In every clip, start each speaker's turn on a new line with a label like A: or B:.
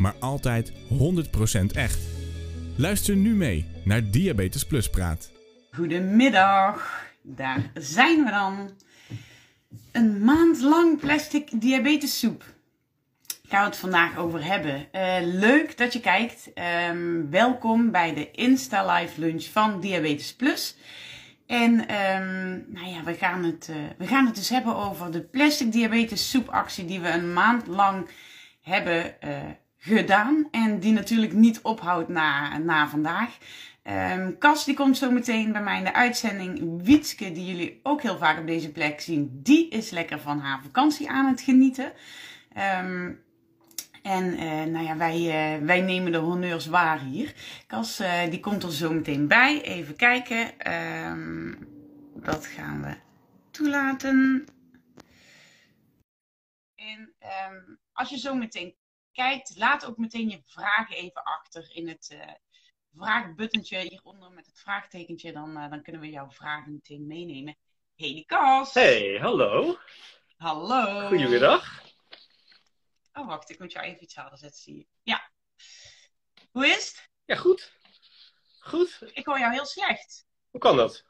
A: maar altijd 100% echt. Luister nu mee naar Diabetes Plus Praat.
B: Goedemiddag, daar zijn we dan. Een maand lang plastic diabetessoep. Gaan we het vandaag over hebben. Eh, leuk dat je kijkt. Ehm, welkom bij de Insta Live Lunch van Diabetes Plus. En ehm, nou ja, we gaan, het, uh, we gaan het dus hebben over de plastic diabetes soepactie die we een maand lang hebben uh, gedaan. En die natuurlijk niet ophoudt na, na vandaag. Um, Cas die komt zo meteen bij mij in de uitzending. Wietske, die jullie ook heel vaak op deze plek zien, die is lekker van haar vakantie aan het genieten. Um, en uh, nou ja, wij, uh, wij nemen de honneurs waar hier. Cas uh, die komt er zo meteen bij. Even kijken. Um, dat gaan we toelaten. En als je zo meteen kijkt, laat ook meteen je vragen even achter in het uh, vraagbuttentje hieronder met het vraagtekentje. Dan, uh, dan kunnen we jouw vragen meteen meenemen. Hey, Kas!
C: Hey, hallo!
B: Hallo!
C: Goedemiddag!
B: Oh, wacht, ik moet jou even iets harder zetten, zie je. Ja. Hoe is het?
C: Ja, goed. Goed.
B: Ik hoor jou heel slecht.
C: Hoe kan dat?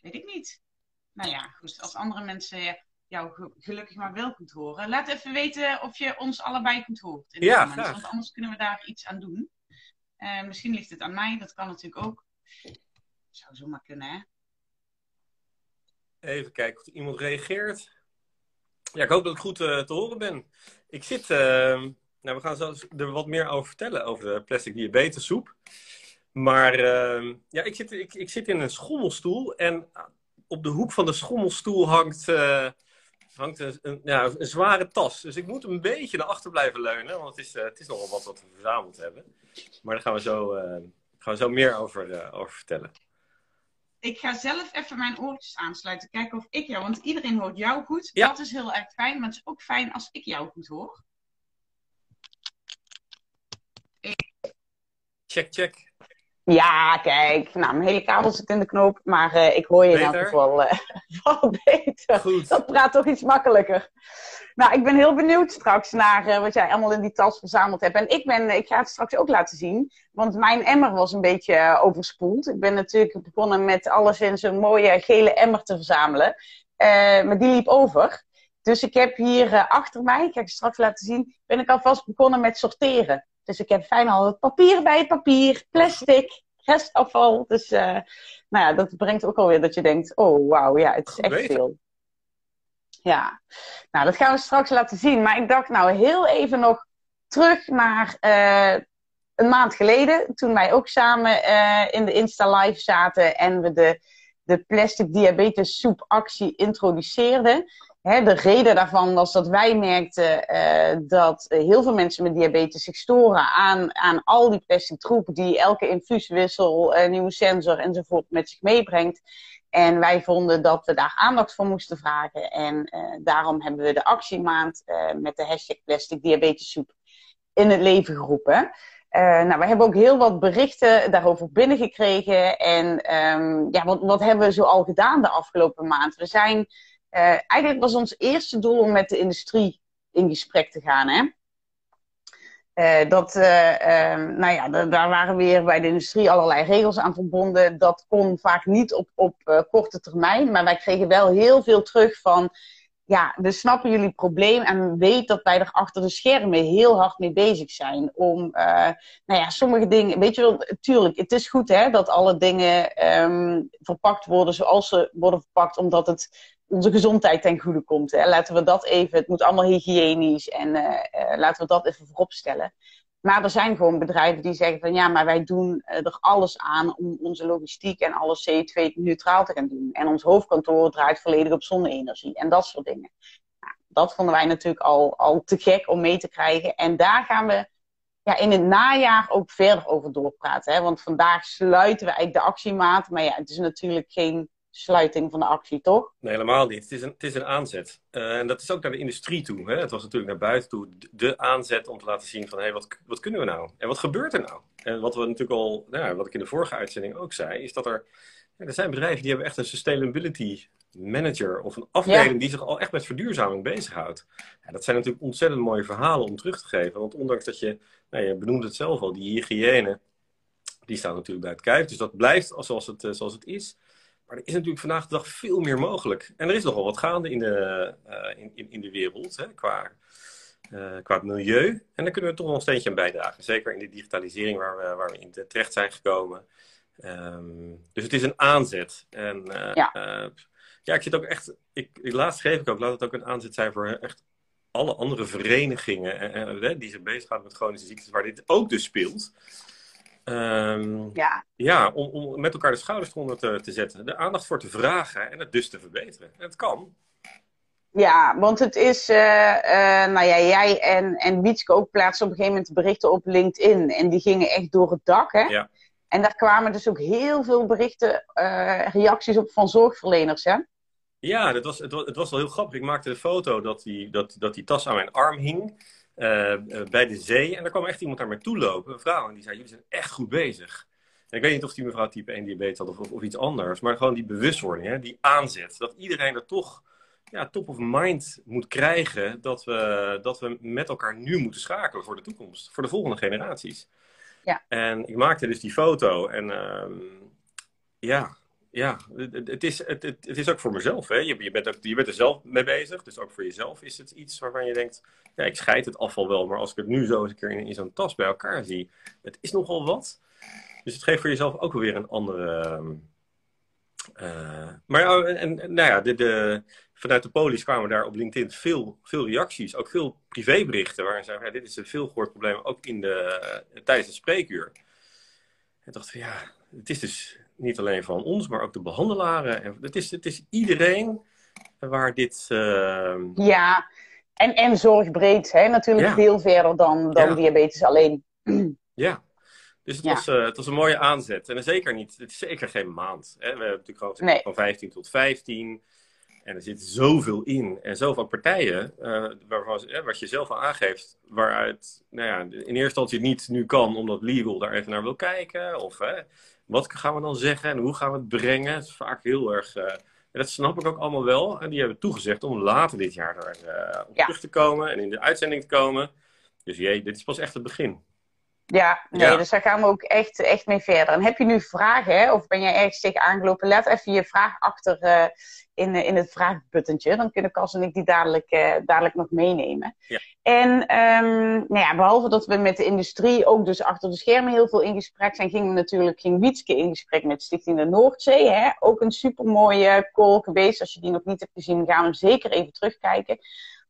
B: Weet ik niet. Nou ja, goed. Als andere mensen jou gelukkig maar wel kunt horen. Laat even weten of je ons allebei kunt horen. In
C: ja,
B: moment, Want anders kunnen we daar iets aan doen. Uh, misschien ligt het aan mij, dat kan natuurlijk ook. Zou zomaar kunnen, hè?
C: Even kijken of iemand reageert. Ja, ik hoop dat ik goed uh, te horen ben. Ik zit, uh, nou, we gaan zo er wat meer over vertellen, over de plastic diabetessoep. Maar uh, ja, ik zit, ik, ik zit in een schommelstoel en op de hoek van de schommelstoel hangt, hangt een, een, ja, een zware tas. Dus ik moet een beetje naar achter blijven leunen, want het is, uh, het is nogal wat wat we verzameld hebben. Maar daar gaan we zo, uh, gaan we zo meer over, over vertellen.
B: Ik ga zelf even mijn oortjes aansluiten, kijken of ik jou, want iedereen hoort jou goed. Ja. Dat is heel erg fijn, maar het is ook fijn als ik jou goed hoor.
C: Check, check.
B: Ja, kijk. Nou, mijn hele kabel zit in de knoop, maar uh, ik hoor je in elk geval uh, wel beter.
C: Goed.
B: Dat praat toch iets makkelijker. Nou, ik ben heel benieuwd straks naar uh, wat jij allemaal in die tas verzameld hebt. En ik, ben, ik ga het straks ook laten zien, want mijn emmer was een beetje overspoeld. Ik ben natuurlijk begonnen met alles in zo'n mooie gele emmer te verzamelen. maar die liep over. Dus ik heb hier achter mij, ik ga het straks laten zien, ben ik alvast begonnen met sorteren. Dus ik heb fijn al het papier bij het papier, plastic, restafval. Dus uh, nou ja, dat brengt ook alweer dat je denkt, oh wauw, ja, het is
C: Goed
B: echt
C: weten.
B: veel. Ja, nou dat gaan we straks laten zien. Maar ik dacht nou heel even nog terug naar uh, een maand geleden. Toen wij ook samen uh, in de Insta Live zaten en we de, de plastic diabetes soep actie introduceerden. He, de reden daarvan was dat wij merkten uh, dat heel veel mensen met diabetes zich storen aan, aan al die plastic troep die elke infuuswissel, uh, nieuwe sensor enzovoort met zich meebrengt. En wij vonden dat we daar aandacht voor moesten vragen. En uh, daarom hebben we de actiemaand met de hashtag plastic diabetessoep in het leven geroepen. nou, we hebben ook heel wat berichten daarover binnengekregen. En um, ja, wat, wat hebben we zo al gedaan de afgelopen maand? We zijn uh, eigenlijk was ons eerste doel om met de industrie in gesprek te gaan. Hè? Uh, dat, uh, um, nou ja, daar waren weer bij de industrie allerlei regels aan verbonden. Dat kon vaak niet op, op korte termijn. Maar wij kregen wel heel veel terug van... Ja, we snappen jullie probleem en weet dat wij er achter de schermen heel hard mee bezig zijn. Om, nou ja, sommige dingen... Weet je wel, tuurlijk, het is goed hè, dat alle dingen um, verpakt worden zoals ze worden verpakt. Omdat het onze gezondheid ten goede komt. Hè. Laten we dat even, het moet allemaal hygiënisch en uh, uh, laten we dat even voorop stellen. Maar er zijn gewoon bedrijven die zeggen van ja, maar wij doen uh, er alles aan om onze logistiek en alles CO2-neutraal te gaan doen. En ons hoofdkantoor draait volledig op zonne-energie en dat soort dingen. Nou, dat vonden wij natuurlijk al, al te gek om mee te krijgen. En daar gaan we ja, in het najaar ook verder over doorpraten. Hè? Want vandaag sluiten we eigenlijk de actiemaat. Maar ja, het is natuurlijk geen sluiting van de actie, toch?
C: Nee, helemaal niet. Het is een, het is een aanzet. Uh, en dat is ook naar de industrie toe. Hè? Het was natuurlijk naar buiten toe de aanzet om te laten zien van... hé, hey, wat, wat kunnen we nou? En wat gebeurt er nou? En wat we natuurlijk al... Nou, wat ik in de vorige uitzending ook zei... is dat er... Ja, er zijn bedrijven die hebben echt een sustainability manager... of een afdeling die zich al echt met verduurzaming bezighoudt. Ja, dat zijn natuurlijk ontzettend mooie verhalen om terug te geven. Want ondanks dat je... Nou, je benoemde het zelf al, die hygiëne... die staat natuurlijk bij het kijf. Dus dat blijft zoals het, eh, zoals het is... Maar er is natuurlijk vandaag de dag veel meer mogelijk. En er is nogal wat gaande in de, uh, in, in, in, de wereld hè, qua, uh, qua milieu. En daar kunnen we toch wel een steentje aan bijdragen. Zeker in de digitalisering waar we, waar we in terecht zijn gekomen. Um, dus het is een aanzet. En uh, ja. ja, ik zit ook echt. Ik, laatst geef ik ook, laat het ook een aanzet zijn voor echt alle andere verenigingen die zich bezighouden met chronische ziektes, waar dit ook dus speelt. Um, ja, ja om, om, met elkaar de schouders eronder te, te zetten. De aandacht voor te vragen en het dus te verbeteren. En het kan.
B: Ja, want het is, uh, uh, nou ja, jij en, en Wietske ook plaatsen op een gegeven moment berichten op LinkedIn. En die gingen echt door het dak, hè? Ja. En daar kwamen dus ook heel veel berichten, uh, reacties op van zorgverleners, hè?
C: Ja, dat was, het, was, het was wel heel grappig. Ik maakte de foto dat die, dat, dat die tas aan mijn arm hing. Uh, bij de zee. En er kwam echt iemand naar mij toe lopen, een vrouw. En die zei, jullie zijn echt goed bezig. En ik weet niet of die mevrouw type 1 diabetes had of, of, of iets anders. Maar gewoon die bewustwording, hè, die aanzet. Dat iedereen er toch ja, top of mind moet krijgen. Dat we, dat we met elkaar nu moeten schakelen voor de toekomst. Voor de volgende generaties. Ja. En ik maakte dus die foto. En uh, ja, ja, het is, het, het, is ook voor mezelf. Hè? Je, je, bent ook, je bent er zelf mee bezig. Dus ook voor jezelf is het iets waarvan je denkt... Ja, ik scheid het afval wel. Maar als ik het nu zo eens een keer in, zo'n tas bij elkaar zie... Het is nogal wat. Dus het geeft voor jezelf ook weer een andere... Uh, maar en, en, nou ja, de, de, vanuit de polis kwamen daar op LinkedIn veel, veel reacties. Ook veel privéberichten waarin zeiden... Ja, dit is een veel gehoord probleem. Ook in de, tijdens het spreekuur. En dacht van ja, het is dus niet alleen van ons, maar ook de behandelaren. En het, is, het is iedereen waar dit. Uh...
B: Ja, en, en zorgbreed, hè? natuurlijk veel verder dan, dan diabetes alleen.
C: Ja, dus het, was, uh, het was een mooie aanzet. En zeker niet, het is zeker geen maand. Hè? We hebben natuurlijk gewoon nee. van 15 tot 15. En er zit zoveel in en zoveel partijen, uh, waarvan, eh, wat je zelf al aangeeft, waaruit nou ja, in eerste instantie het niet nu kan, omdat legal daar even naar wil kijken. Of wat gaan we dan zeggen en hoe gaan we het brengen? Het is vaak heel erg. Uh, dat snap ik ook allemaal wel. En die hebben toegezegd om later dit jaar daar uh, op terug te komen en in de uitzending te komen. Dus jee, dit is pas echt het begin.
B: Ja, nee, dus daar gaan we ook echt, echt mee verder. En heb je nu vragen, hè, of ben jij ergens tegen aangelopen? Let even je vraag achter uh, in, in het vraagbuttentje. Dan kunnen Cas en ik die dadelijk, uh, dadelijk nog meenemen. Ja. En um, nou ja, behalve dat we met de industrie ook dus achter de schermen heel veel in gesprek zijn, ging natuurlijk ging Wietske in gesprek met Stichting de Noordzee. Hè? Ook een supermooie call geweest. Als je die nog niet hebt gezien, gaan we hem zeker even terugkijken.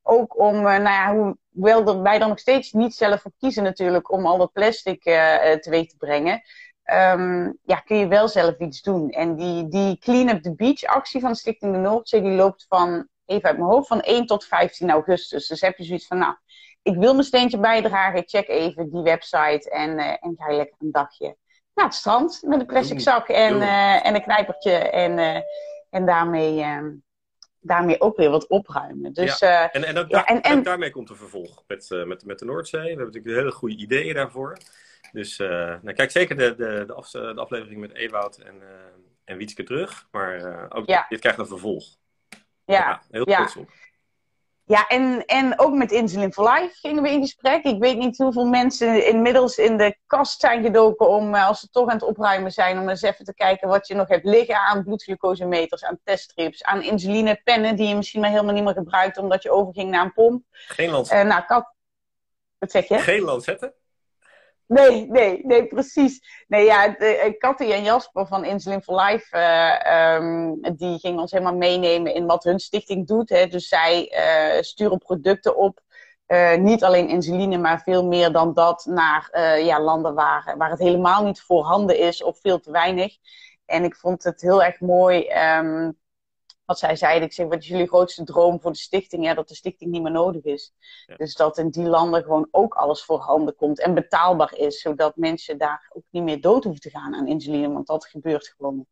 B: Ook om, uh, nou ja, hoewel wij er nog steeds niet zelf voor kiezen natuurlijk om al dat plastic uh, teweeg te brengen. Um, ja, kun je wel zelf iets doen. En die, die Clean Up the Beach actie van Stichting de Noordzee, die loopt van, even uit mijn hoofd, van 1 tot 15 augustus. Dus heb je zoiets van, nou, ik wil mijn steentje bijdragen, check even die website en, uh, en ga je lekker een dagje naar het strand met een plastic zak en, uh, en een knijpertje. En, uh, en daarmee, uh, daarmee ook weer wat opruimen. Dus,
C: ja. en, en, ook ja, en, en, daarmee komt een vervolg met, met, met de Noordzee. We hebben natuurlijk hele goede ideeën daarvoor. Dus nou, kijk zeker de, de, de, af, de, aflevering met Ewout en, en Wietske terug. Maar ook dit krijgt een vervolg.
B: Ja,
C: heel trots op.
B: Ja, en, en ook met Insulin for Life gingen we in gesprek. Ik weet niet hoeveel mensen inmiddels in de kast zijn gedoken om, eh, als ze toch aan het opruimen zijn, om eens even te kijken wat je nog hebt liggen aan bloedglucosemeters, aan teststrips, aan insulinepennen die je misschien maar helemaal niet meer gebruikt omdat je overging naar een pomp.
C: Geen lancetten.
B: Uh, nou, kat... Wat zeg je?
C: Geen lancetten?
B: Nee, nee, nee, precies. Nee, ja, eh, Katty en Jasper van Insulin for Life, uh, um, die gingen ons helemaal meenemen in wat hun stichting doet. Hè. Dus zij uh, sturen producten op, niet alleen insuline, maar veel meer dan dat, naar ja, landen waar, waar het helemaal niet voorhanden is of veel te weinig. En ik vond het heel erg mooi um, wat zij zeiden, ik zeg, wat is jullie grootste droom voor de stichting? Ja, dat de stichting niet meer nodig is.
C: Ja.
B: Dus dat in die landen gewoon ook alles voorhanden komt en betaalbaar is, zodat mensen daar ook niet meer dood hoeven te gaan aan insuline, want dat gebeurt gewoon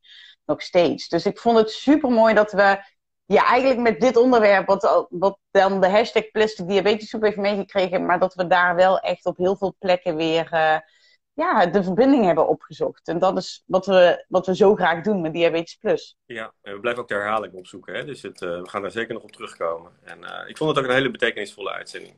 B: nog steeds. Dus ik vond het super mooi dat we ja, eigenlijk met dit onderwerp, wat, wat dan de hashtag plastic diabetessoep heeft meegekregen, maar dat we daar wel echt op heel veel plekken weer eh, ja, de verbinding hebben opgezocht. En dat is wat we, wat we zo graag doen met Diabetes Plus.
C: Ja, en we blijven ook de herhaling opzoeken. Hè? Dus het, eh, we gaan daar zeker nog op terugkomen. En eh, ik vond het ook een hele betekenisvolle uitzending.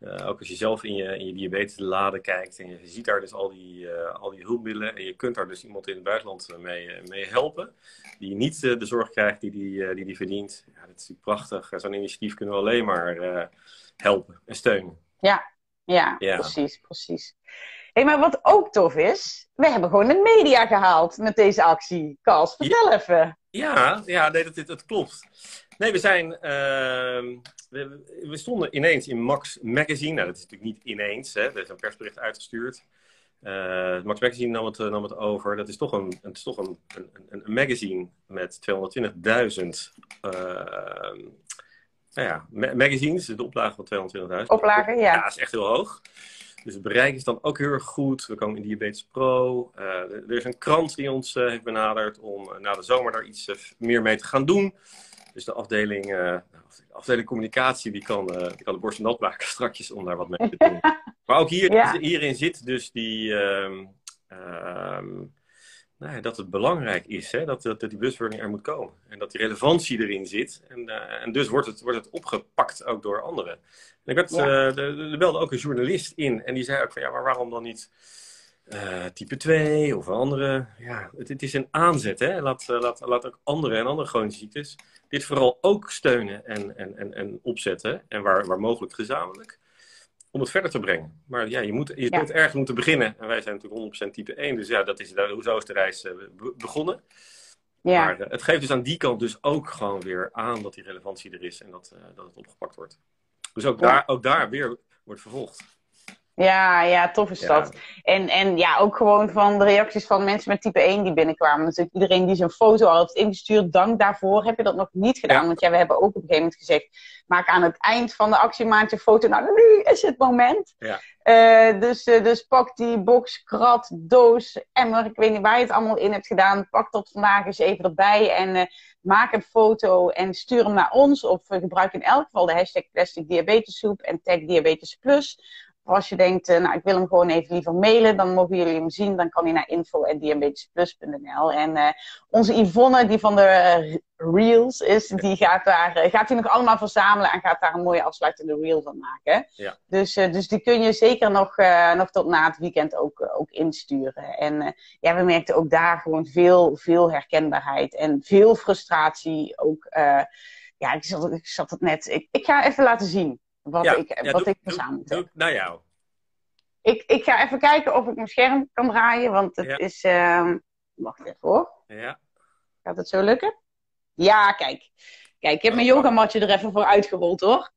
C: Eh, ook als je zelf in je, in je diabetesladen kijkt en je ziet daar dus al die, al die hulpmiddelen. En je kunt daar dus iemand in het buitenland mee, mee helpen. Die niet de zorg krijgt die die, die, die verdient. Ja, dat is natuurlijk prachtig. Zo'n initiatief kunnen we alleen maar helpen en steunen.
B: Ja,
C: Ja.
B: precies, precies. Hey, maar wat ook tof is, we hebben gewoon de media gehaald met deze actie. Cas, vertel even.
C: Ja, ja nee, dat, dat klopt. Nee, we zijn. ehm, we, we stonden ineens in Max Magazine. Nou, dat is natuurlijk niet ineens. Hè. Er is een persbericht uitgestuurd. Eh, Max Magazine nam het, eh, nam het over. Dat is toch een, het is toch een, een, een, magazine met 220.000 ehm, nou ja, ma- magazines. De oplage van 220.000.
B: Oplagen, ja.
C: Ja, dat is echt heel hoog. Dus het bereik is dan ook heel erg goed. We komen in Diabetes Pro. Eh, er is een krant die ons eh, heeft benaderd om eh, na de zomer daar iets meer mee te gaan doen. Dus de afdeling, de afdeling communicatie die kan, die kan de borst nat maken strakjes om daar wat mee te doen. maar ook hier,
B: Ja.
C: hierin zit dus die, ehm, ehm, nou dat het belangrijk is hè, dat, dat, die bewustwording er moet komen. En dat die relevantie erin zit. En, eh, en dus wordt het, wordt het opgepakt ook door anderen. En ik werd,
B: Ja.
C: eh, er, belde ook een journalist in en die zei ook van ja, maar waarom dan niet eh, type 2 of andere? Ja, het, het is een aanzet. Hè? Laat, laat, laat ook andere en andere chronische ziektes dit vooral ook steunen en, en, en, en opzetten. En waar, waar mogelijk gezamenlijk. Om het verder te brengen. Maar ja, je, moet, je
B: Ja.
C: zult ergens moeten beginnen. En wij zijn natuurlijk 100% type 1. Dus ja, dat is, daar- zo is de reis eh, be- begonnen.
B: Ja,
C: Maar eh, het geeft dus aan die kant dus ook gewoon weer aan dat die relevantie er is. En dat, eh, dat het opgepakt wordt. Dus ook, daar, ook daar weer wordt vervolgd.
B: Ja, ja, tof is dat. En, en ja, ook gewoon van de reacties van mensen met type 1 die binnenkwamen. Natuurlijk iedereen die zijn foto al heeft ingestuurd, dank daarvoor. Heb je dat nog niet gedaan? Want ja, we hebben ook op een gegeven moment gezegd, maak aan het eind van de actie maak je foto. Nou, nu is het moment.
C: Ja.
B: Eh, dus, eh, dus pak die box, krat, doos, emmer. Ik weet niet waar je het allemaal in hebt gedaan. Pak dat vandaag eens even erbij en eh, maak een foto en stuur hem naar ons. Of gebruik in elk geval de hashtag plastic diabetessoep en tag diabetes plus. Als je denkt, eh, nou ik wil hem gewoon even liever mailen, dan mogen jullie hem zien. Dan kan hij naar info.diabetesplus.nl. En eh, onze Yvonne, die van de eh, Reels is, die gaat daar, gaat die nog allemaal verzamelen en gaat daar een mooie afsluitende reel van maken.
C: Ja.
B: Dus, dus die kun je zeker nog, nog tot na het weekend ook, ook insturen. En ja, we merkten ook daar gewoon veel, veel herkenbaarheid en veel frustratie. Ook, ja, ik zat, ik zat het net. Ik, ik ga even laten zien wat
C: Ja,
B: ik,
C: ja,
B: wat
C: doe-
B: ik verzameld
C: Doe
B: heb.
C: naar jou.
B: Ik, ik ga even kijken of ik mijn scherm kan draaien, want het
C: Ja.
B: is. ehm, wacht even hoor.
C: Ja.
B: Gaat het zo lukken? Ja, kijk. Kijk, ik heb mijn yogamatje er even voor uitgerold hoor.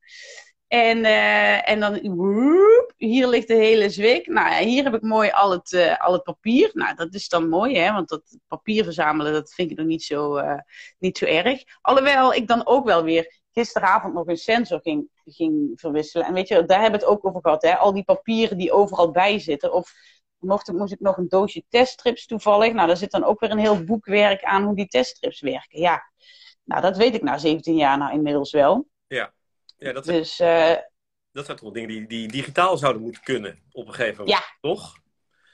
B: En, eh, en dan, woep, hier ligt de hele zwik. Nou ja, hier heb ik mooi al het, eh, al het papier. Nou, dat is dan mooi, hè, want dat papier verzamelen, dat vind ik nog niet zo, eh, niet zo erg. Alhoewel ik dan ook wel weer gisteravond nog een sensor ging, ging verwisselen. En weet je, daar hebben we het ook over gehad, hè. Al die papieren die overal bij zitten. Of vanochtend moest ik nog een doosje teststrips toevallig. Nou, daar zit dan ook weer een heel boekwerk aan hoe die teststrips werken. Ja, nou, dat weet ik na 17 jaar nou inmiddels wel.
C: Ja, dat zijn,
B: Dus eh,
C: dat zijn toch dingen die, die digitaal zouden moeten kunnen op een gegeven moment. Toch?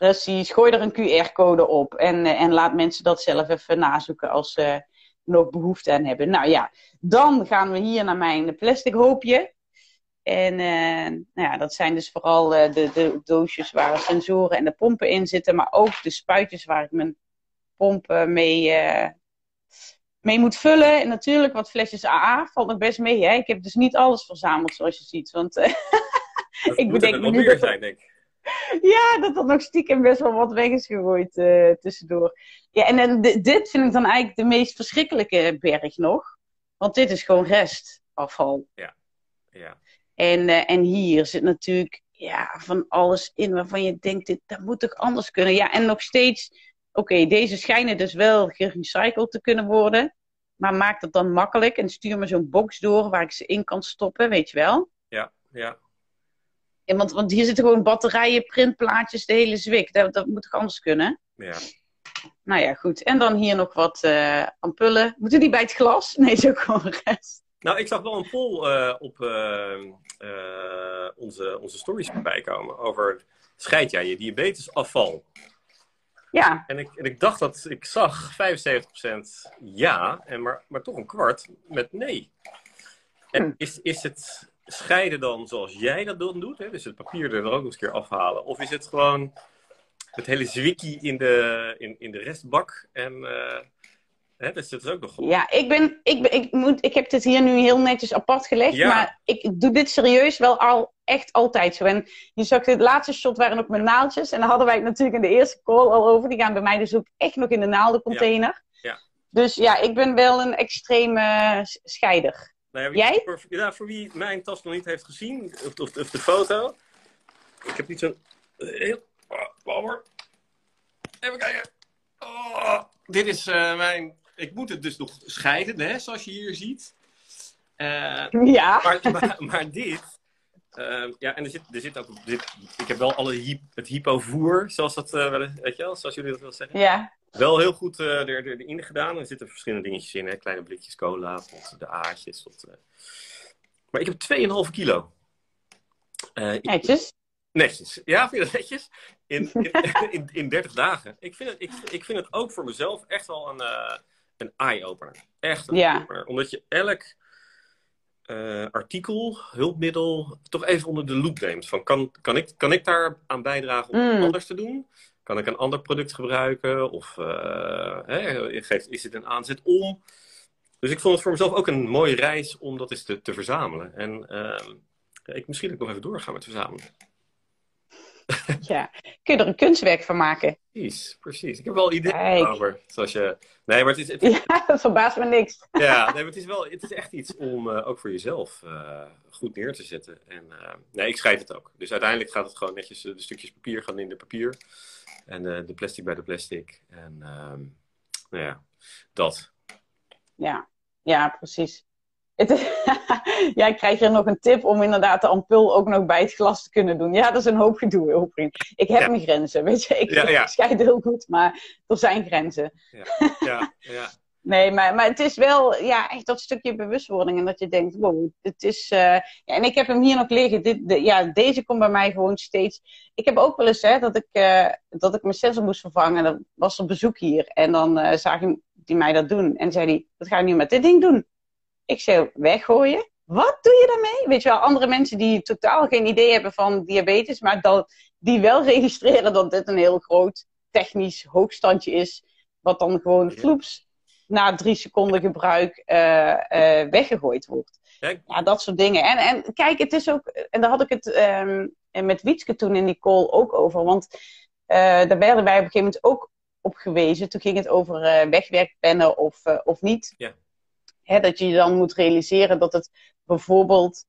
B: precies, gooi er een QR-code op en, eh, en laat mensen dat zelf even nazoeken als ze er nog behoefte aan hebben. Nou ja, dan gaan we hier naar mijn plastic hoopje. En eh, nou ja, dat zijn dus vooral eh, de, de doosjes waar sensoren en de pompen in zitten, maar ook de spuitjes waar ik mijn pompen mee, eh, mee moet vullen. En natuurlijk wat flesjes AA valt nog best mee. Hè? Ik heb dus niet alles verzameld zoals je ziet. Want Ik bedenk me nu dat-
C: zijn, denk ik.
B: Ja, dat er nog stiekem best wel wat weg is gegooid eh, tussendoor. Ja, en, en di- dit vind ik dan eigenlijk de meest verschrikkelijke berg nog. Want dit is gewoon restafval.
C: Ja.
B: En, eh, en hier zit natuurlijk ja, van alles in waarvan je denkt, dit, dat moet toch anders kunnen. Ja, en nog steeds, oké, deze schijnen dus wel gerecycled te kunnen worden. Maar maak het dan makkelijk en stuur me zo'n box door waar ik ze in kan stoppen, weet je wel?
C: Ja, ja.
B: Ja, want, want hier zitten gewoon batterijen, printplaatjes, de hele zwik. Dat, dat moet toch anders kunnen?
C: ja.
B: Nou ja, goed. En dan hier nog wat eh, ampullen. Moeten die bij het glas? Nee, is ook gewoon rest.
C: Nou, ik zag wel een poll eh, op eh, onze, onze stories voorbij komen over scheid jij je diabetesafval?
B: Ja,
C: En ik, en ik dacht dat ik zag 75% ja, en maar, maar toch een kwart met nee. En
B: Hm.
C: is, is het scheiden dan zoals jij dat dan doet? Hè? Dus het papier er ook nog eens een keer afhalen? Of is het gewoon het hele zwikkie in de, in, in de restbak? En eh, hè, dus dat is ook nog goed.
B: ja ik, ben, ik, ben, ik, moet, ik heb dit hier nu heel netjes apart gelegd.
C: Ja.
B: Maar ik doe dit serieus wel al echt altijd zo. En je zag dit laatste shot waren ook mijn naaldjes. En daar hadden wij het natuurlijk in de eerste call al over. Die gaan bij mij dus ook echt nog in de naaldencontainer.
C: Ja.
B: Dus ja, ik ben wel een extreme scheider.
C: Nou ja,
B: Jij?
C: Voor, ja, voor wie mijn tas nog niet heeft gezien, of, of, of de foto. Ik heb niet zo'n heel... Oh, wacht. Even kijken. Oh, dit is eh, mijn... Ik moet het dus nog scheiden, hè, zoals je hier ziet. Eh,
B: Ja.
C: maar, maar, maar dit... eh, ja, en er zit, er zit ook... Ik heb wel alle het hypovoer, zoals dat wel eens- weet je wel, zoals jullie dat wel zeggen.
B: Ja.
C: Wel heel goed eh, er, er, erin gedaan. Er zitten verschillende dingetjes in. Hè? Kleine blikjes cola, tot de aatjes. Tot, eh. Maar ik heb 2,5 kilo. Eh, ik-
B: Netjes.
C: netjes. Ja, vind je dat netjes? In, in, in, in 30 dagen. Ik vind, het, ik, ik vind het ook voor mezelf echt wel een, een eye-opener. Echt een
B: Ja.
C: eye-opener. Omdat je elk artikel, hulpmiddel, toch even onder de loep neemt. Van, kan, kan, ik, kan ik daar aan bijdragen om
B: Mm.
C: anders te doen? Kan ik een ander product gebruiken? Of eh, hè, geeft, is het een aanzet om? Dus ik vond het voor mezelf ook een mooie reis om dat eens te, te verzamelen. En ehm, ik misschien ook nog even doorgaan met verzamelen.
B: Ja. Kun je er een kunstwerk van maken?
C: Precies, precies. Ik heb wel ideeën
B: Kijk.
C: over. Zoals je... Nee, maar het is, het is-
B: Ja, dat verbaast me niks.
C: ja, nee, maar het is wel, het is echt iets om eh, ook voor jezelf eh, goed neer te zetten. En nee, ik scheid het ook. Dus uiteindelijk gaat het gewoon netjes, de stukjes papier gaan in de papier. En eh, de plastic bij de plastic. En ehm, nou ja, dat.
B: Ja, ja precies. Jij krijgt hier nog een tip om inderdaad de ampul ook nog bij het glas te kunnen doen. Ja, dat is een hoop gedoe, heel vriend. Ik heb
C: Ja.
B: mijn grenzen, weet je. Ik,
C: Ja, ja.
B: ik scheid heel goed, maar er zijn grenzen.
C: Ja, ja.
B: Nee, maar, maar het is wel ja, echt dat stukje bewustwording. En dat je denkt, wow, het is... eh, Ja, en ik heb hem hier nog liggen. Dit, de, ja, deze komt bij mij gewoon steeds... Ik heb ook wel eens hè, dat, ik, eh, dat ik mijn sensor moest vervangen. Dan was er bezoek hier. En dan eh zag hij mij dat doen. En zei hij, wat ga je nu met dit ding doen? Ik zei, weggooien? Wat doe je daarmee? Weet je wel, andere mensen die totaal geen idee hebben van diabetes... maar dat, die wel registreren dat dit een heel groot technisch hoogstandje is... wat dan gewoon
C: Ja.
B: vloeps na drie seconden gebruik eh, eh, weggegooid wordt.
C: Kijk,
B: Ja, dat soort dingen. En, en kijk, het is ook, en daar had ik het ehm, met Wietske toen in die call ook over. Want eh, daar werden wij op een gegeven moment ook op gewezen. Toen ging het over wegwerkpennen of, of niet.
C: Ja.
B: Hè, dat je dan moet realiseren dat het bijvoorbeeld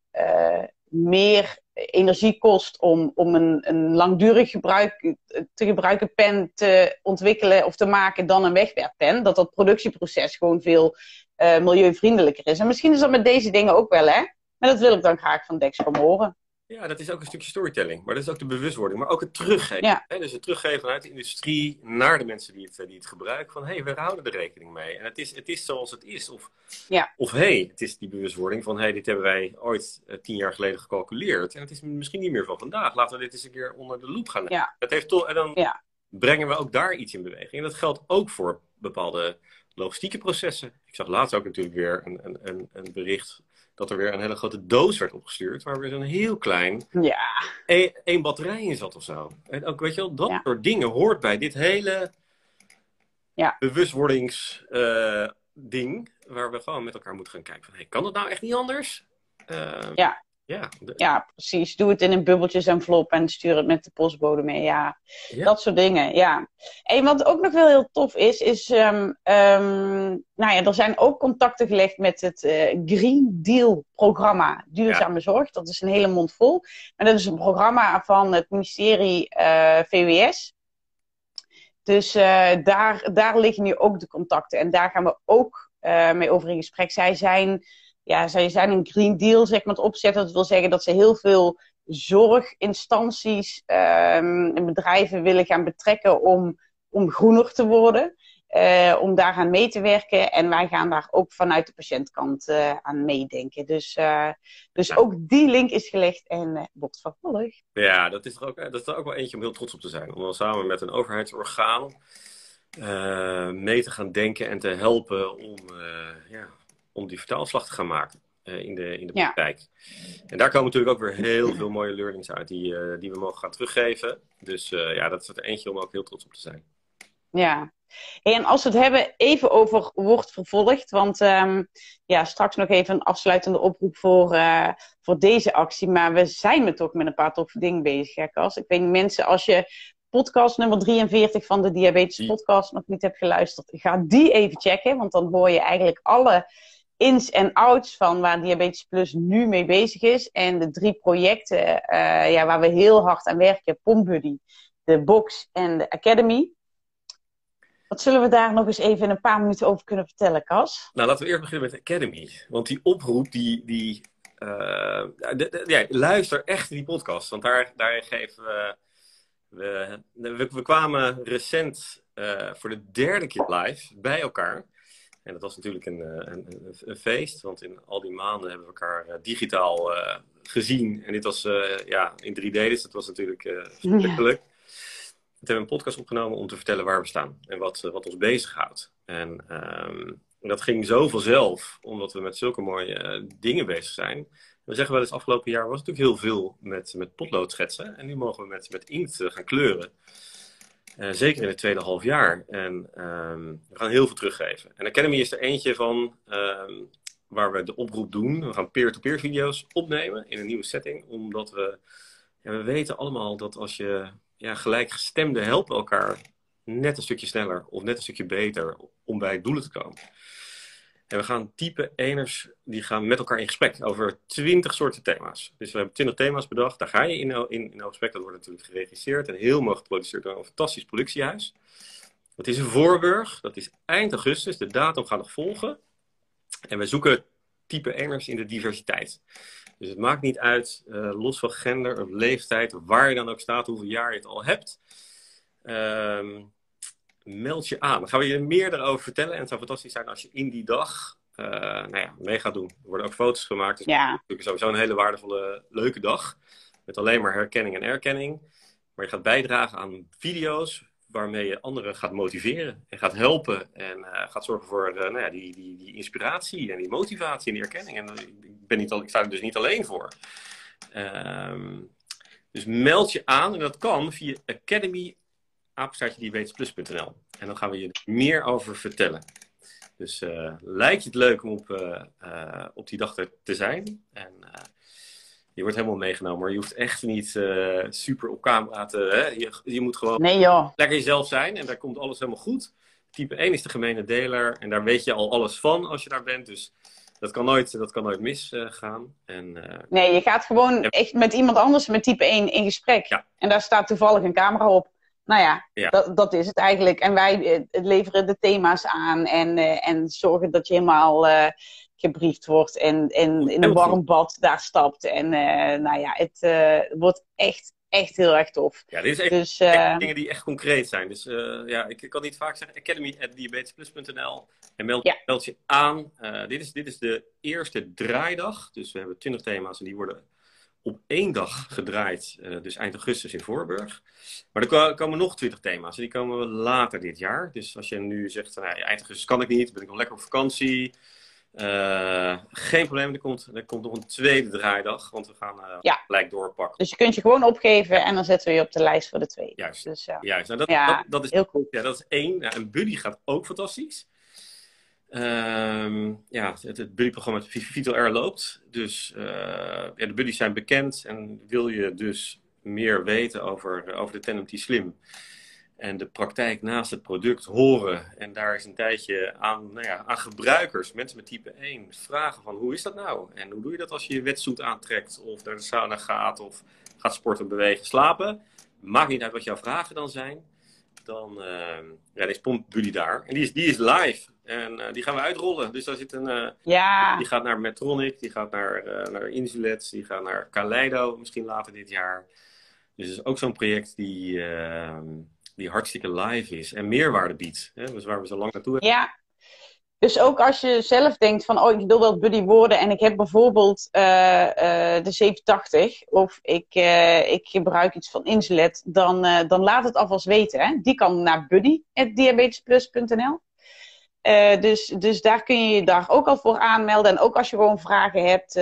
B: meer energie kost om, om een, een langdurig gebruik, te gebruiken pen te ontwikkelen of te maken dan een wegwerkpen. Dat dat productieproces gewoon veel eh, milieuvriendelijker is. En misschien is dat met deze dingen ook wel, hè? Maar dat wil ik dan graag van Dexcom horen.
C: Ja, dat is ook een stukje storytelling. Maar dat is ook de bewustwording. Maar ook het teruggeven.
B: Ja.
C: Hè? Dus het teruggeven vanuit de industrie naar de mensen die het, die het gebruiken. Van hé, hey, we houden er rekening mee. En het is, het is zoals het is. Of,
B: Ja.
C: of hé, hey, het is die bewustwording van hé, hey, dit hebben wij ooit eh, tien jaar geleden gecalculeerd. En het is misschien niet meer van vandaag. Laten we dit eens een keer onder de loep gaan nemen.
B: Ja.
C: Dat heeft toch, en dan
B: Ja.
C: brengen we ook daar iets in beweging. En dat geldt ook voor bepaalde logistieke processen. Ik zag laatst ook natuurlijk weer een, een, een, een bericht dat er weer een hele grote doos werd opgestuurd. Waar weer zo'n heel klein
B: Ja,
C: e- één batterij in zat of zo. En ook, weet je wel, dat
B: Ja.
C: soort dingen hoort bij dit hele
B: Ja.
C: bewustwordingsding. waar we gewoon met elkaar moeten gaan kijken van, hey, kan het nou echt niet anders? Eh,
B: Ja.
C: Ja, de-
B: ja, precies. Doe het in een bubbeltjes envelop en stuur het met de postbode mee. Ja,
C: Ja.
B: dat soort dingen. Ja. En wat ook nog wel heel tof is, is... ehm, ehm, nou ja, er zijn ook contacten gelegd met het eh, Green Deal programma Duurzame Zorg. Dat is een hele mond vol. Maar dat is een programma van het ministerie eh, VWS. Dus eh, daar, daar liggen nu ook de contacten. En daar gaan we ook mee over in gesprek. Zij zijn, ja, zij zijn een Green Deal zeg maar, opzetten. Dat wil zeggen dat ze heel veel zorginstanties um, en bedrijven willen gaan betrekken om, om groener te worden. Uh, om daaraan mee te werken. En wij gaan daar ook vanuit de patiëntkant uh, aan meedenken. Dus, uh, dus ja. ook die link is gelegd en wordt vervolgd.
C: Ja, dat is, er ook, dat is er ook wel eentje om heel trots op te zijn. Om dan samen met een overheidsorgaan mee te gaan denken en te helpen om, ja, om die vertaalslag te gaan maken. in de, in de praktijk. Ja. En daar komen natuurlijk ook weer heel veel mooie learnings uit die, die we mogen gaan teruggeven. Dus ja, dat is er eentje om ook heel trots op te zijn.
B: Ja, en als we het hebben even over wordt vervolgd, want um, ja, straks nog even een afsluitende oproep voor, uh, voor deze actie. Maar we zijn met toch met een paar toffe dingen bezig, hè? Ik weet niet, mensen, als je podcast nummer 43 van de Diabetes Podcast nog niet hebt geluisterd, ga die even checken, want dan hoor je eigenlijk alle ins en outs van waar Diabetes Plus nu mee bezig is. En de drie projecten uh, ja, waar we heel hard aan werken, PomBuddy, de Box en de Academy. Wat zullen we daar nog eens even in een paar minuten over kunnen vertellen, Cas?
C: Nou, laten we eerst beginnen met Academy. Want die oproep, die, die, de, de, ja, luister echt die podcast. Want daar, daar geven we, we, we, kwamen recent uh, voor de derde keer live bij elkaar. En dat was natuurlijk een, een, een, een, feest, want in al die maanden hebben we elkaar uh, digitaal gezien. En dit was ja, in 3D, dus dat was natuurlijk verschrikkelijk. Ja. We hebben een podcast opgenomen om te vertellen waar we staan en wat, wat ons bezighoudt. En um, dat ging zo vanzelf, omdat we met zulke mooie uh, dingen bezig zijn. We zeggen wel eens, afgelopen jaar was natuurlijk heel veel met, met potlood schetsen. En nu mogen we met, met inkt uh, gaan kleuren. Uh, zeker in het tweede half jaar. En um, we gaan heel veel teruggeven. En Academy is er eentje van um, waar we de oproep doen. We gaan peer-to-peer -peer video's opnemen in een nieuwe setting. Omdat we, ja, we weten allemaal dat als je ja, gelijkgestemden helpen elkaar net een stukje sneller of net een stukje beter om bij doelen te komen. En we gaan type eners, die gaan met elkaar in gesprek over twintig soorten thema's. Dus we hebben twintig thema's bedacht, daar ga je in, in, in gesprek. Dat wordt natuurlijk geregisseerd en heel mooi geproduceerd door een fantastisch productiehuis. Het is een Voorburg, dat is eind augustus, de datum gaat nog volgen. En we zoeken type eners in de diversiteit. Dus het maakt niet uit, uh, los van gender of leeftijd, waar je dan ook staat, hoeveel jaar je het al hebt. Uh, meld je aan. Dan gaan we je meer daarover vertellen. En het zou fantastisch zijn als je in die dag uh, nou ja, mee gaat doen. Er worden ook foto's gemaakt. Dus
B: ja.
C: het is sowieso een hele waardevolle, leuke dag. Met alleen maar herkenning en erkenning. Maar je gaat bijdragen aan video's waarmee je anderen gaat motiveren en gaat helpen en uh, gaat zorgen voor uh, nou ja, die, die, die inspiratie en die motivatie en die erkenning. En ik, ben niet al, ik sta er dus niet alleen voor. Um, dus meld je aan en dat kan via academy En dan gaan we je er meer over vertellen. Dus lijkt je het leuk om op, op die dag te zijn? En je wordt helemaal meegenomen. Maar je hoeft echt niet super op camera te... Hè? Je, je moet gewoon
B: nee,
C: lekker jezelf zijn. En daar komt alles helemaal goed. Type 1 is de gemene deler. En daar weet je al alles van als je daar bent. Dus dat kan nooit, dat kan nooit misgaan. En, uh,
B: nee, je gaat gewoon echt met iemand anders met type 1 in gesprek.
C: Ja.
B: En daar staat toevallig een camera op. Nou ja,
C: ja.
B: Dat, dat is het eigenlijk. En wij leveren de thema's aan en, en zorgen dat je helemaal gebriefd wordt en, en in een warm bad daar stapt. En uh, nou ja, het uh, wordt echt, echt heel erg tof.
C: Ja, dit is echt,
B: dus,
C: uh, dingen die echt concreet zijn. Dus ja, ik, ik, kan niet vaak zeggen, academy.diabetesplus.nl en meld,
B: ja.
C: meld je aan. dit, is, dit is de eerste draaidag. Dus we hebben twintig thema's en die worden op één dag gedraaid, dus eind augustus in Voorburg. Maar er komen nog twintig thema's en die komen later dit jaar. Dus als je nu zegt, nou, eind augustus kan ik niet, ben ik nog lekker op vakantie... Uh, geen probleem, er komt, er komt nog een tweede draaidag, want we gaan uh,
B: ja.
C: gelijk doorpakken.
B: Dus je kunt je gewoon opgeven en dan zetten we je op de lijst voor de tweede.
C: Juist,
B: dus,
C: juist. Nou, dat,
B: ja,
C: dat, dat, is
B: heel cool.
C: Ja, dat is één. Ja, en Buddy gaat ook fantastisch. Um, ja, het, het Buddy-programma met Vito R loopt. Dus ja, de Buddies zijn bekend en wil je dus meer weten over, over de T-Slim en de praktijk naast het product horen. En daar is een tijdje aan, nou ja, aan gebruikers, mensen met type 1, vragen van hoe is dat nou? En hoe doe je dat als je je wetsuit aantrekt of naar de sauna gaat of gaat sporten, bewegen, slapen? Maakt niet uit wat jouw vragen dan zijn. Dan uh, ja, is Pomp Buddy daar. En die is, die is live En die gaan we uitrollen. Dus daar zit een.
B: ja.
C: Die gaat naar Metronic, die gaat naar, naar Insulets, die gaat naar Kaleido misschien later dit jaar. Dus het is ook zo'n project die, ehm, die hartstikke live is en meerwaarde biedt. Hè? Dus waar we zo lang naartoe hebben.
B: Ja, dus ook als je zelf denkt van, oh, ik wil wel buddy worden en ik heb bijvoorbeeld uh, uh, de 780 of ik, uh, ik gebruik iets van Insulet, dan, dan laat het alvast weten. Hè? Die kan naar buddy.diabetesplus.nl. dus, dus daar kun je je daar ook al voor aanmelden. En ook als je gewoon vragen hebt,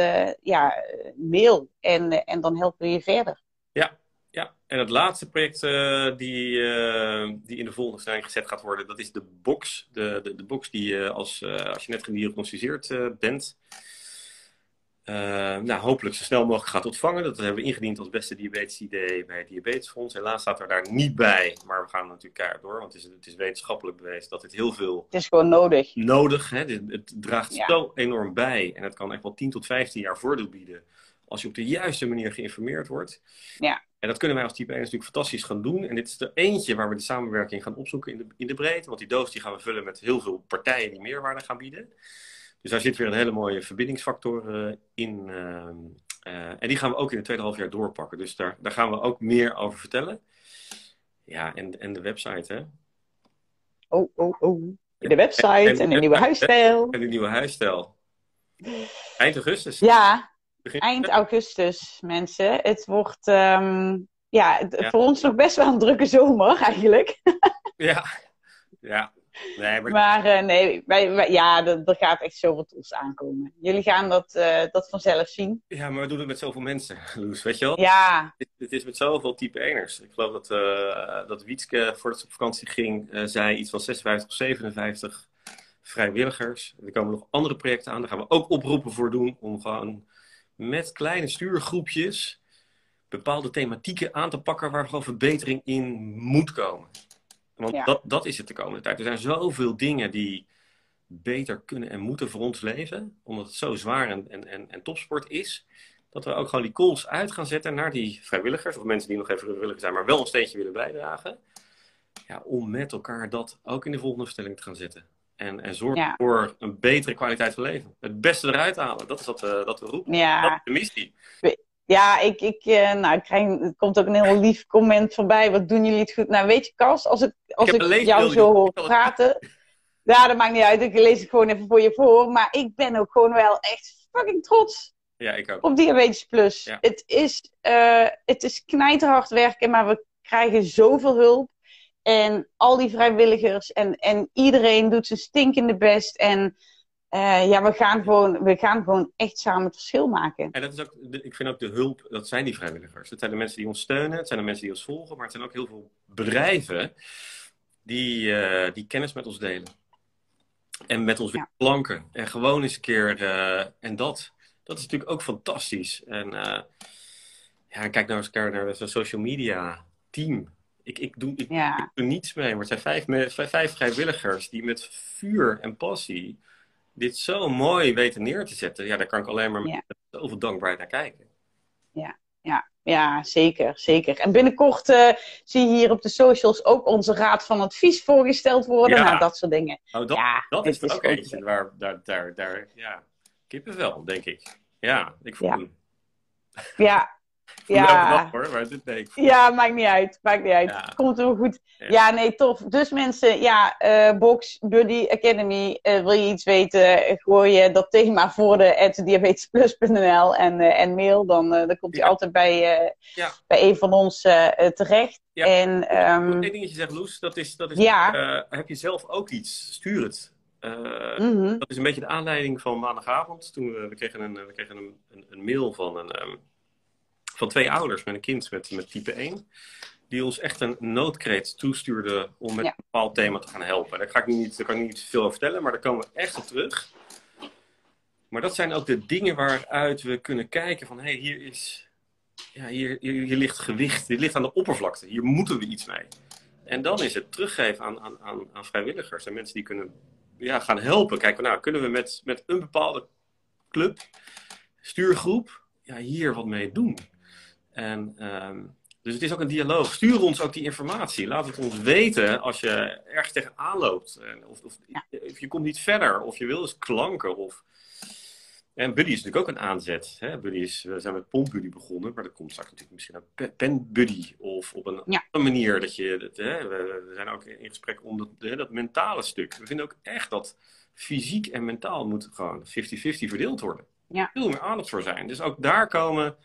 B: ja, mail en, en dan helpen we je verder.
C: Ja, ja, en het laatste project die, die in de volgende stelling gezet gaat worden, dat is de box. De, de, de box die als, als je net gediagnosticeerd bent, nou, hopelijk zo snel mogelijk gaat ontvangen. Dat hebben we ingediend als beste diabetes idee bij het Diabetesfonds. Helaas staat er daar niet bij, maar we gaan natuurlijk keihard door, want het is, het is wetenschappelijk bewezen dat het heel veel...
B: Het is gewoon nodig.
C: Nodig, hè? Het, het draagt ja. zo enorm bij en het kan echt wel 10 tot 15 jaar voordeel bieden als je op de juiste manier geïnformeerd wordt.
B: Ja.
C: En dat kunnen wij als type 1 natuurlijk fantastisch gaan doen. En dit is er eentje waar we de samenwerking gaan opzoeken in de, in de breedte. Want die doos die gaan we vullen met heel veel partijen die meerwaarde gaan bieden. Dus daar zit weer een hele mooie verbindingsfactor uh, in. Uh, uh, en die gaan we ook in het tweede half jaar doorpakken. Dus daar, daar gaan we ook meer over vertellen. Ja, en, en de website, hè?
B: Oh, oh, oh. De website en, en, en de nieuwe huisstijl.
C: En de nieuwe huisstijl. Eind augustus.
B: Ja, Eind augustus, mensen. Het wordt um, ja, voor ons nog best wel een drukke zomer eigenlijk.
C: ja, ja. Nee, maar,
B: maar uh, nee, wij, wij, ja, er, gaat echt zoveel tools aankomen. Jullie gaan dat, uh, dat vanzelf zien.
C: Ja, maar we doen het met zoveel mensen, Loes, weet je wel?
B: Ja.
C: Het, het is met zoveel type eners. Ik geloof dat, uh, dat Wietske, voordat ze op vakantie ging, zei iets van 56 of 57 vrijwilligers. Er komen nog andere projecten aan, daar gaan we ook oproepen voor doen, om gewoon met kleine stuurgroepjes bepaalde thematieken aan te pakken waar gewoon verbetering in moet komen. Want dat, dat is het de komende tijd. Er zijn zoveel dingen die beter kunnen en moeten voor ons leven, omdat het zo zwaar en, en, en, topsport is, dat we ook gewoon die calls uit gaan zetten naar die vrijwilligers, of mensen die nog even vrijwilliger zijn, maar wel een steentje willen bijdragen. Ja, om met elkaar dat ook in de volgende stelling te gaan zetten. En, en zorg voor een betere kwaliteit van leven. Het beste eruit halen. Dat is wat, uh, dat we roepen.
B: Ja.
C: Dat is de missie.
B: Ja, ik, ik, uh, nou, ik krijg, er komt ook een heel lief comment voorbij. Wat doen jullie het goed? Nou, weet je, Kas, als ik, als ik, ik jou zo hoor praten. Ja, dat maakt niet uit. Ik lees het gewoon even voor je voor. Maar ik ben ook gewoon wel echt fucking trots.
C: Ja, ik ook.
B: Op Diabetes Plus. Ja. Het, is, uh, het is knijterhard werken, maar we krijgen zoveel hulp. En al die vrijwilligers en, en iedereen doet zijn stinkende best. En uh, ja, we gaan, gewoon, we gaan gewoon echt samen het verschil maken.
C: En dat is ook, ik vind ook de hulp, dat zijn die vrijwilligers. Het zijn de mensen die ons steunen, het zijn de mensen die ons volgen, maar het zijn ook heel veel bedrijven die, uh, die kennis met ons delen. En met ons ja. planken. En gewoon eens een keer, uh, en dat, dat is natuurlijk ook fantastisch. En ja, kijk nou eens naar zo'n social media team ik, ik, doe, ik,
B: ja.
C: ik, doe niets mee, maar het zijn vijf, vijf, vrijwilligers die met vuur en passie dit zo mooi weten neer te zetten. Ja, daar kan ik alleen maar met zoveel dankbaarheid naar kijken.
B: Ja, ja, ja zeker, zeker. En binnenkort uh, zie je hier op de socials ook onze raad van advies voorgesteld worden. Ja. Nou, dat soort dingen.
C: Oh, dat,
B: ja,
C: dat is er ook eentje waar, daar, daar, daar, ja, kippenvel, denk ik. Ja, ik voel
B: ja.
C: hem.
B: Ja, ja.
C: Dag, hoor, maar dit, nee,
B: ja, maakt niet uit. Maakt niet uit. Ja. Komt wel goed. Ja. ja. nee, tof. Dus mensen, ja, uh, Box, Buddy, Academy, uh, wil je iets weten, gooi je dat thema voor de diabetesplus.nl en, uh, en mail. Dan, dan komt hij altijd bij, bij een van ons terecht.
C: Ja.
B: En, um,
C: Eén dingetje zegt Loes, dat is, dat is ja. heb je zelf ook iets? Stuur het. Mm -hmm. Dat is een beetje de aanleiding van maandagavond. Toen we, we kregen, een, we kregen een, een, een mail van een... Um, van twee ouders met een kind met, met type 1. Die ons echt een noodkreet toestuurde om met ja. een bepaald thema te gaan helpen. Daar, ga ik niet, daar kan ik niet veel over vertellen, maar daar komen we echt op terug. Maar dat zijn ook de dingen waaruit we kunnen kijken van... hé, hey, hier, is, ja, hier, hier, hier, ligt gewicht, dit ligt aan de oppervlakte. Hier moeten we iets mee. En dan is het teruggeven aan, aan, aan, aan vrijwilligers en mensen die kunnen ja, gaan helpen. Kijken, nou, kunnen we met, met een bepaalde club, stuurgroep, ja, hier wat mee doen? En um, Dus het is ook een dialoog. Stuur ons ook die informatie. Laat het ons weten als je ergens tegenaan loopt. Of, of, of je komt niet verder. Of je wil eens klanken. Of... En Buddy is natuurlijk ook een aanzet. Hè? Buddy is, we zijn met Pomp Buddy begonnen. Maar dat komt straks natuurlijk misschien een Pen Buddy. Of op een andere manier. Dat je, dat, hè? We, zijn ook in gesprek om dat, hè, dat mentale stuk. We vinden ook echt dat fysiek en mentaal moet gewoon 50-50 verdeeld worden. Ja. Veel meer aandacht voor zijn. Dus ook daar komen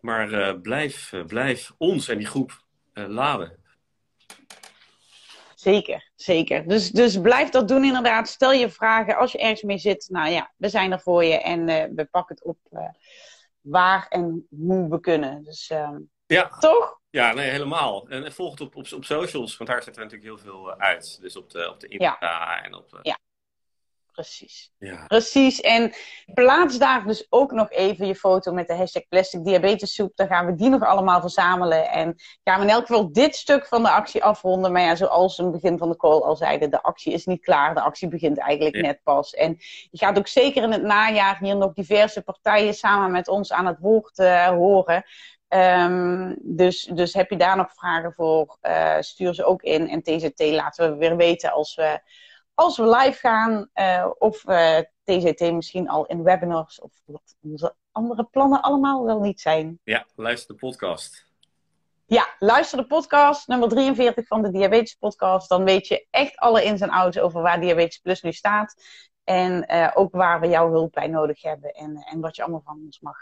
C: maar uh, blijf, uh, blijf ons en die groep uh, laden.
B: Zeker, zeker. Dus, dus blijf dat doen inderdaad. Stel je vragen als je ergens mee zit. Nou ja, we zijn er voor je en we pakken het op waar en hoe we kunnen. Dus ehm, ja. toch?
C: Ja, nee, helemaal. En volg het op, op, op socials, want daar zetten we natuurlijk heel veel uit. Dus op de, op de Insta ja. en op...
B: ja precies. Ja. Precies. En plaats daar dus ook nog even je foto met de hashtag plastic diabetessoep. Dan gaan we die nog allemaal verzamelen. En gaan we in elk geval dit stuk van de actie afronden. Maar ja, zoals we in het begin van de call al zeiden, de actie is niet klaar. De actie begint eigenlijk net pas. En je gaat ook zeker in het najaar hier nog diverse partijen samen met ons aan het woord uh, horen. Um, dus, dus heb je daar nog vragen voor, uh, stuur ze ook in. En TZT laten we weer weten als we als we live gaan, uh, of uh, TZT misschien al in webinars, of wat onze andere plannen allemaal wel niet zijn.
C: Ja, luister de podcast.
B: Ja, luister de podcast, nummer 43 van de Diabetes Podcast. Dan weet je echt alle ins en outs over waar Diabetes Plus nu staat. En uh, ook waar we jouw hulp bij nodig hebben. En, en wat je allemaal van ons mag,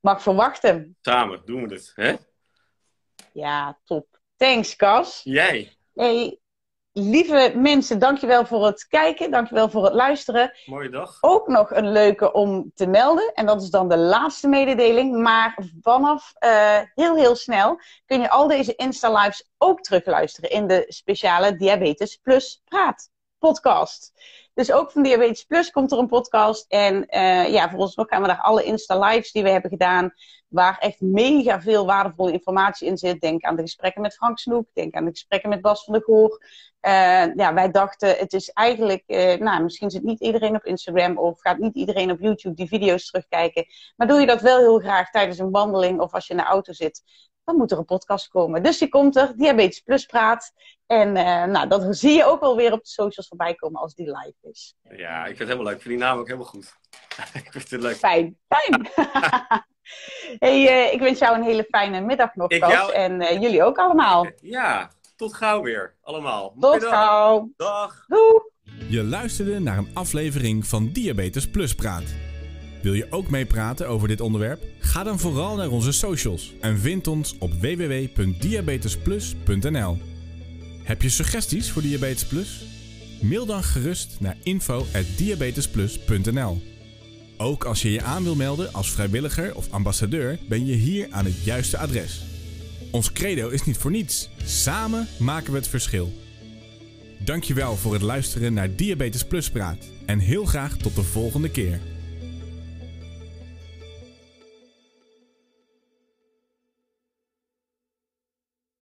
B: mag verwachten.
C: Samen doen we het, hè?
B: Ja, top. Thanks, Cas.
C: Jij.
B: Hey, lieve mensen, dankjewel voor het kijken. Dankjewel voor het luisteren.
C: Mooie dag.
B: Ook nog een leuke om te melden. En dat is dan de laatste mededeling. Maar vanaf uh, heel, heel snel kun je al deze Insta-lives ook terugluisteren in de speciale Diabetes Plus Praat podcast. Dus ook van Diabetes Plus komt er een podcast. En uh, ja, voor ons nog gaan we daar alle Insta-lives die we hebben gedaan, waar echt mega veel waardevolle informatie in zit. Denk aan de gesprekken met Frank Snoek, denk aan de gesprekken met Bas van der Goor. Uh, ja, wij dachten, het is eigenlijk, uh, nou, misschien zit niet iedereen op Instagram of gaat niet iedereen op YouTube die video's terugkijken. Maar doe je dat wel heel graag tijdens een wandeling of als je in de auto zit, dan moet er een podcast komen. Dus die komt er, Diabetes Plus praat. En uh, nou, dat zie je ook wel weer op de socials voorbij komen als die live is.
C: Ja, ik vind het helemaal leuk. Ik vind die naam ook helemaal goed. ik vind het leuk.
B: Fijn, fijn. hey, uh, ik wens jou een hele fijne middag nog, Cas. En uh, jullie ook allemaal.
C: Ja, tot gauw weer, allemaal.
B: Tot gauw.
C: Dag.
B: Doei.
A: Je luisterde naar een aflevering van Diabetes Plus Praat. Wil je ook meepraten over dit onderwerp? Ga dan vooral naar onze socials en vind ons op www.diabetesplus.nl. Heb je suggesties voor Diabetes Plus? Mail dan gerust naar info@diabetesplus.nl. Ook als je je aan wil melden als vrijwilliger of ambassadeur, ben je hier aan het juiste adres. Ons credo is niet voor niets. Samen maken we het verschil. Dankjewel voor het luisteren naar Diabetes Plus Praat en heel graag tot de volgende keer.